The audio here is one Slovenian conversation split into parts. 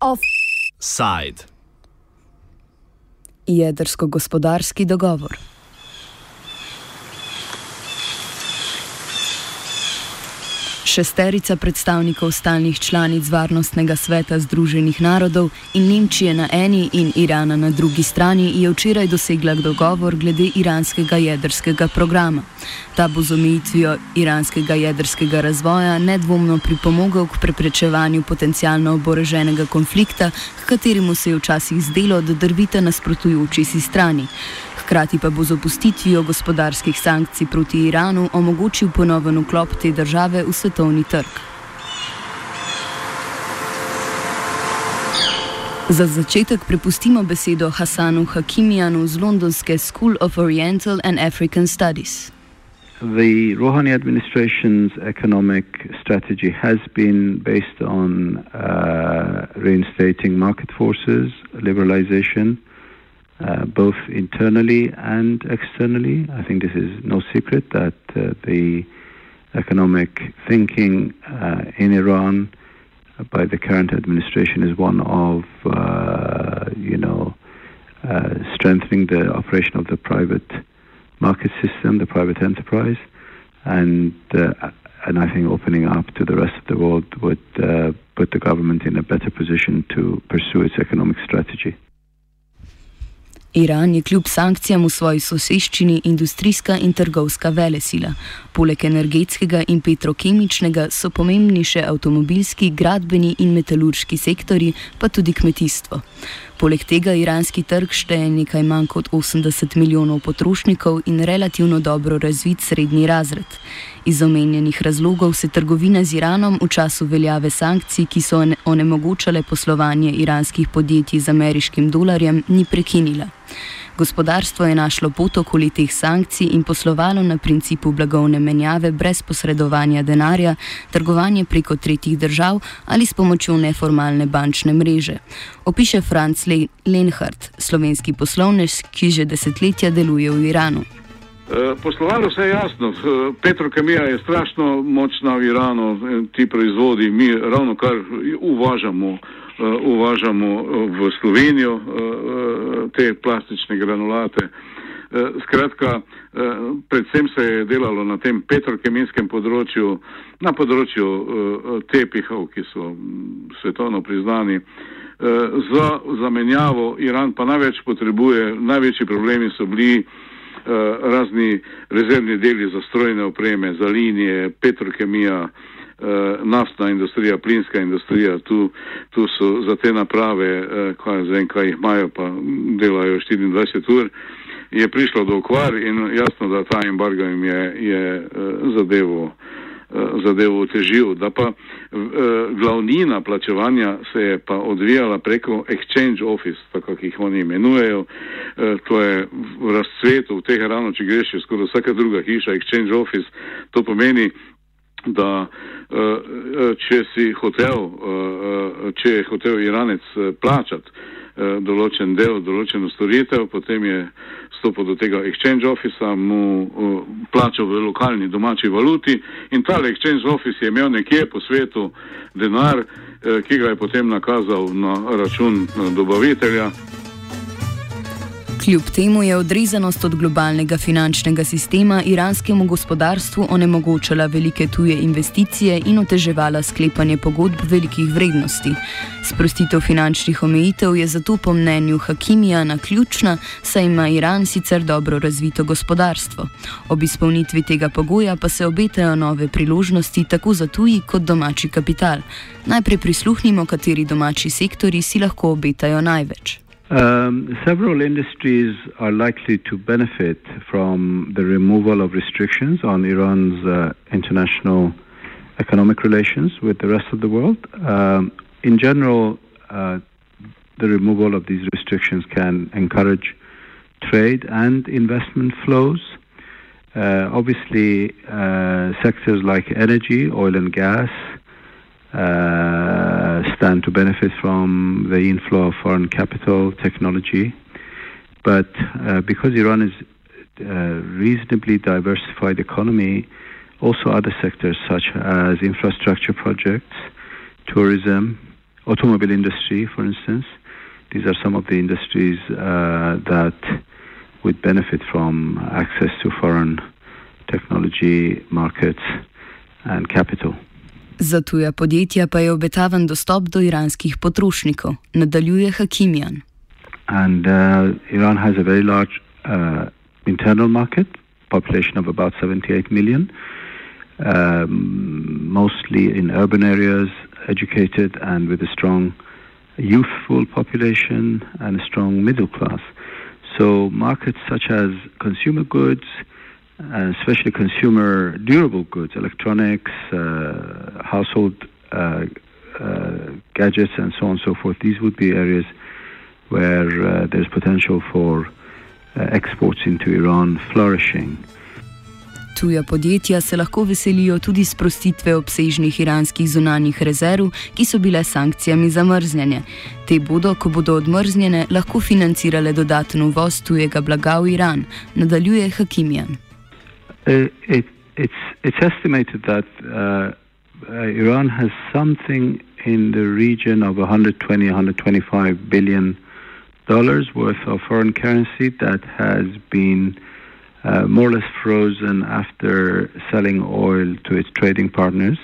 Offside. Jedrsko-gospodarski dogovor. Šesterica predstavnikov stalnih članic Varnostnega sveta Združenih narodov in Nemčije na eni in Irana na drugi strani je včeraj dosegla dogovor glede iranskega jedrskega programa. Ta bo z omejitvijo iranskega jedrskega razvoja nedvomno pripomogel k preprečevanju potencialno oboroženega konflikta, k kateremu se je včasih zdelo, da drvita nasprotujoči si strani hkrati pa bo z opustitvijo gospodarskih sankcij proti Iranu omogočil ponoven vklop te države v svetovni trg. Za začetek prepustimo besedo Hasanu Hakimijanu z londonske School of Oriental and African Studies. The Rouhani administration's economic strategy has been based on uh, reinstating market forces, liberalization, uh, both internally and externally. I think this is no secret that uh, the economic thinking uh, in Iran by the current administration is one of, uh, you know, uh, strengthening the operation of the private market system, the private enterprise, and uh, and I think opening up to the rest of the world would put the government in a better position to pursue its economic strategy. Iran je kljub sankcijam v svoji soseščini industrijska in trgovska velesila. Poleg energetskega in petrokemičnega so pomembni še avtomobilski, gradbeni in metalurški sektori, pa tudi kmetijstvo. Poleg tega iranski trg šteje nekaj manj kot 80 milijonov potrošnikov in relativno dobro razvit srednji razred. Iz omenjenih razlogov se trgovina z Iranom v času veljave sankcij, ki so onemogočale poslovanje iranskih podjetij z ameriškim dolarjem, ni prekinila. Gospodarstvo je našlo pot okoli teh sankcij in poslovalo na principu blagovne menjave brez posredovanja denarja, trgovanje preko tretjih držav ali s pomočjo neformalne bančne mreže. Opiše Franz Le Lenhardt, slovenski poslovnež, ki že desetletja deluje v Iranu. Eh, poslovalo se je jasno, petrokemija je strašno močna v Iranu, eh, ti proizvodi mi ravno kar uvažamo. Eh, uvažamo eh, v Slovenijo eh, te plastične granulate. Skratka, predvsem se je delalo na tem petrokemijskem področju, na področju tepihov, ki so mm, svetovno priznani. Za zamenjavo Iran pa največ potrebuje, največji problemi so bili razni rezervni deli za strojne opreme, za linije, petrokemija, naftna industrija, plinska industrija, tu, tu so za te naprave, uh, kaj, vem, kaj jih imajo, pa delajo 24 ur, je prišlo do okvar in jasno, da ta embargo jim je, je uh, zadevo. zadevo otežil, da pa glavnina plačevanja se je pa odvijala preko exchange office, tako jih oni imenujejo, to je v razcvetu v teh rano, če greš, skoraj vsaka druga hiša, exchange office, to pomeni, da uh, če si hotel, uh, če je hotel Iranec plačati določen del, določeno storitev, potem je stopil do tega exchange office, mu plačal v lokalni domači valuti in ta exchange office je imel nekje po svetu denar, ki ga je potem nakazal na račun dobavitelja. Kljub temu je odrezanost od globalnega finančnega sistema iranskemu gospodarstvu onemogočala velike tuje investicije in oteževala sklepanje pogodb velikih vrednosti. Sprostitev finančnih omejitev je zato po mnenju Hakimija na ključna, saj ima Iran sicer dobro razvito gospodarstvo. Ob izpolnitvi tega pogoja pa se obetajo nove priložnosti tako za tuji kot domači kapital. Najprej prisluhnimo, kateri domači sektori si lahko obetajo največ. Um, several industries are likely to benefit from the removal of restrictions on Iran's uh, international economic relations with the rest of the world. Um, in general, uh, the removal of these restrictions can encourage trade and investment flows. Uh, obviously, uh, sectors like energy, oil and gas, stand to benefit from the inflow of foreign capital, technology. But uh, because Iran is uh, reasonably diversified economy, also other sectors such as infrastructure projects, tourism, automobile industry, for instance. These are some of the industries uh, that would benefit from access to foreign technology markets and capital. Za tuja podjetja pa je obetaven dostop do iranskih potrošnikov, nadaljuje Hakimjan. And uh, Iran has a very large uh, internal market, population of about 78 million, um, mostly in urban areas, educated and with a strong youthful population and a strong middle class. So markets such as consumer goods, and especially consumer durable goods, electronics, uh, household uh, uh, gadgets, and so on and so forth. These would be areas where uh, there's potential for uh, exports into Iran flourishing. Tuja podjetja se lahko veselijo tudi sprostitve obsežnih iranskih zunanjih rezerv, ki so bile sankcijami zamrznjene. Te bodo, ko bodo odmrznjene, lahko financirale dodaten uvoz tujega blaga v Iran, nadaljuje Hakimjan. Uh, it, it's, it's estimated that uh, uh, Iran has something in the region of 120, 125 billion dollars worth of foreign currency that has been uh, more or less frozen after selling oil to its trading partners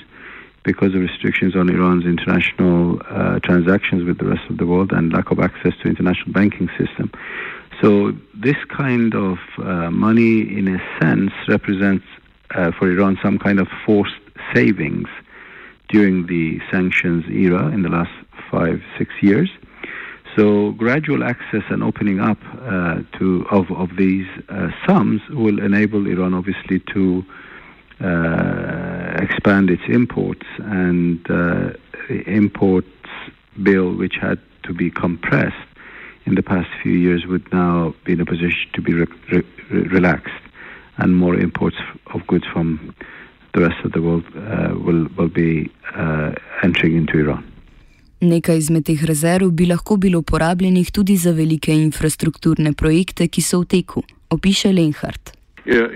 because of restrictions on Iran's international uh, transactions with the rest of the world and lack of access to international banking system. So this kind of uh, money, in a sense, represents uh, for Iran some kind of forced savings during the sanctions era in the last five, six years. So gradual access and opening up uh, to of, of these uh, sums will enable Iran, obviously, to uh, expand its imports and uh, imports bill, which had to be compressed in the past few years would now be in a position to be re re relaxed, and more imports of goods from the rest of the world uh, will, will be uh, entering into Iran. Nekaj izmed teh rezerv bi lahko bilo porabljenih tudi za velike infrastrukturne projekte, ki so v teku, opiše Lenhart.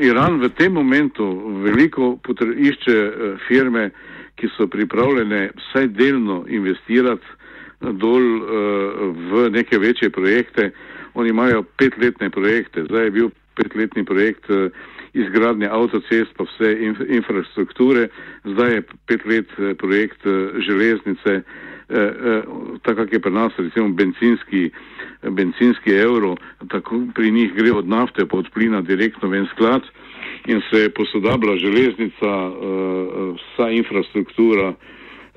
Iran v tem momentu veliko išče eh, firme, ki so pripravljene vsaj delno investirati dol uh, v neke večje projekte. Oni imajo petletne projekte. Zdaj je bil petletni projekt uh, izgradnje avtocest pa vse inf infrastrukture, zdaj je pet let uh, projekt uh, železnice, uh, uh, tako je pri nas recimo benzinski, benzinski evro, tako pri njih gre od nafte pa od plina direktno v en sklad in se posodabla železnica, uh, vsa infrastruktura,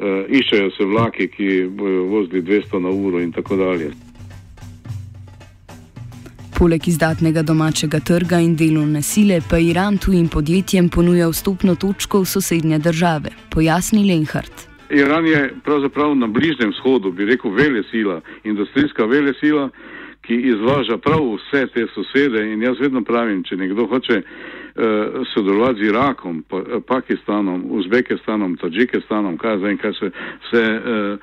uh, iščejo se vlaki, ki bojo vozili 200 na uro in tako dalje. Poleg izdatnega domačega trga in delovne sile pa Iran tujim podjetjem ponuja vstopno točko v sosednje države, pojasni Lenhart. Iran je pravzaprav na Bližnjem vzhodu, bi rekel, vele sila, industrijska vele sila, ki izvaža prav vse te sosede. In jaz vedno pravim, če nekdo hoče sodelovati z Irakom, uh, Pakistanom, Uzbekistanom, Tadžikistanom, kaj zdaj, kaj se vse uh,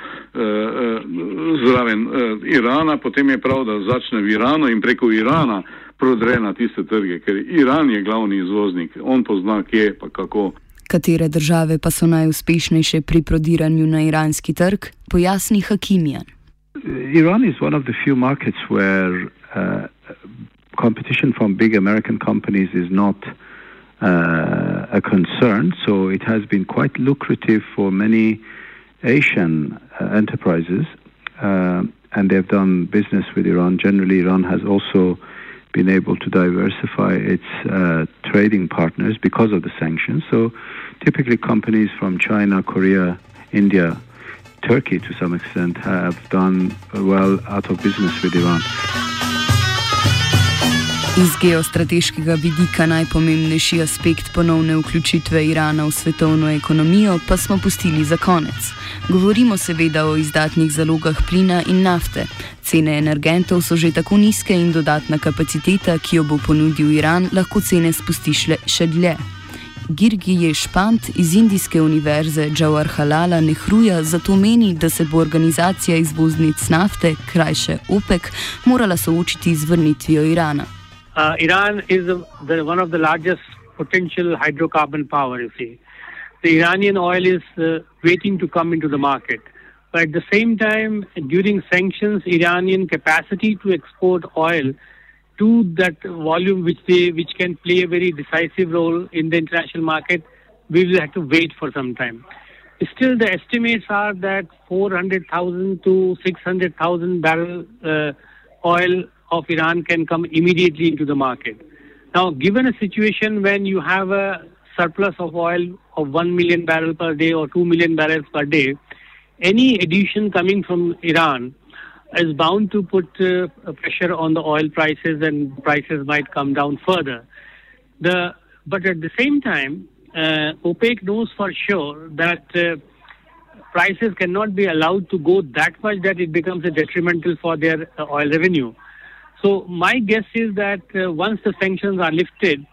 zraven Irana, potem je prav, da začne v Iranu in preko Irana prodre na tiste trge, ker Iran je glavni izvoznik, on pozna kje pa kako. Katere države pa so najuspešnejše pri prodiranju na iranski trg, pojasni Hakimjan. Iran is one of the few markets where uh, competition from big American companies is not uh, a concern. So it has been quite lucrative for many Asian uh, enterprises, uh, and they've done business with Iran. Generally, Iran has also been able to diversify its uh, trading partners because of the sanctions. So typically, companies from China, Korea, India, Turkey to some extent have done well out of business with Iran. Iz geostrateškega vidika najpomembnejši aspekt ponovne vključitve Irana v svetovno ekonomijo pa smo pustili za konec. Govorimo seveda o izdatnih zalogah plina in nafte. Cene energentov so že tako nizke in dodatna kapaciteta, ki jo bo ponudil Iran, lahko cene spusti še dlje. Girgi Špant iz Indijske univerze Džawar Halala Nehruja zato meni, da se bo organizacija izvoznic nafte, krajše OPEC, morala soočiti z vrnitvijo Irana. Uh, Iran is the, the, one of the largest potential hydrocarbon power, you see. The Iranian oil is uh, waiting to come into the market. But at the same time, during sanctions, Iranian capacity to export oil to that volume which they which can play a very decisive role in the international market, we will have to wait for some time. Still, the estimates are that 400,000 to 600,000 barrel uh, oil of Iran can come immediately into the market. Now, given a situation when you have a surplus of oil of 1 million barrel per day or 2 million barrels per day, any addition coming from Iran is bound to put uh, pressure on the oil prices and prices might come down further. The, but at the same time, uh, OPEC knows for sure that uh, prices cannot be allowed to go that much that it becomes a detrimental for their uh, oil revenue. So my guess is that uh, once the sanctions are lifted,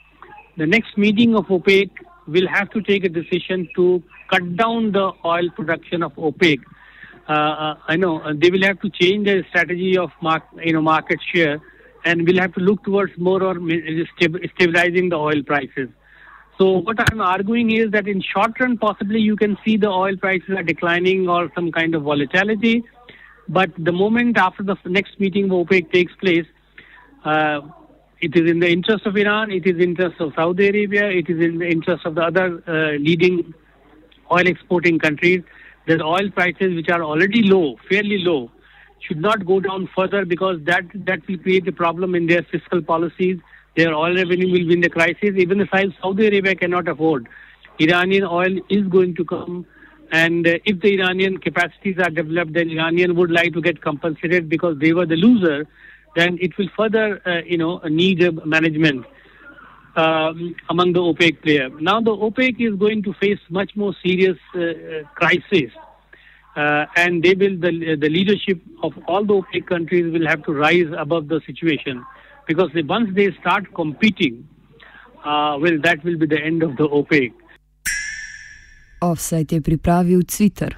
the next meeting of OPEC will have to take a decision to cut down the oil production of OPEC. Uh, uh, I know uh, they will have to change their strategy of you know market share, and will have to look towards more or stabilizing the oil prices. So what I'm arguing is that in short run, possibly you can see the oil prices are declining or some kind of volatility. But the moment after the next meeting of OPEC takes place, uh, it is in the interest of Iran, it is in the interest of Saudi Arabia, it is in the interest of the other uh, leading oil exporting countries that oil prices, which are already low, fairly low, should not go down further because that, that will create a problem in their fiscal policies their oil revenue will be in the crisis. Even the size Saudi Arabia cannot afford. Iranian oil is going to come. And uh, if the Iranian capacities are developed, then Iranian would like to get compensated because they were the loser. Then it will further, uh, you know, need management um, among the OPEC players. Now the OPEC is going to face much more serious uh, crisis. Uh, and they will the, the leadership of all the OPEC countries will have to rise above the situation because they, once they start competing, uh, well, that will be the end of the OPEC. Offside je pripravil Twitter.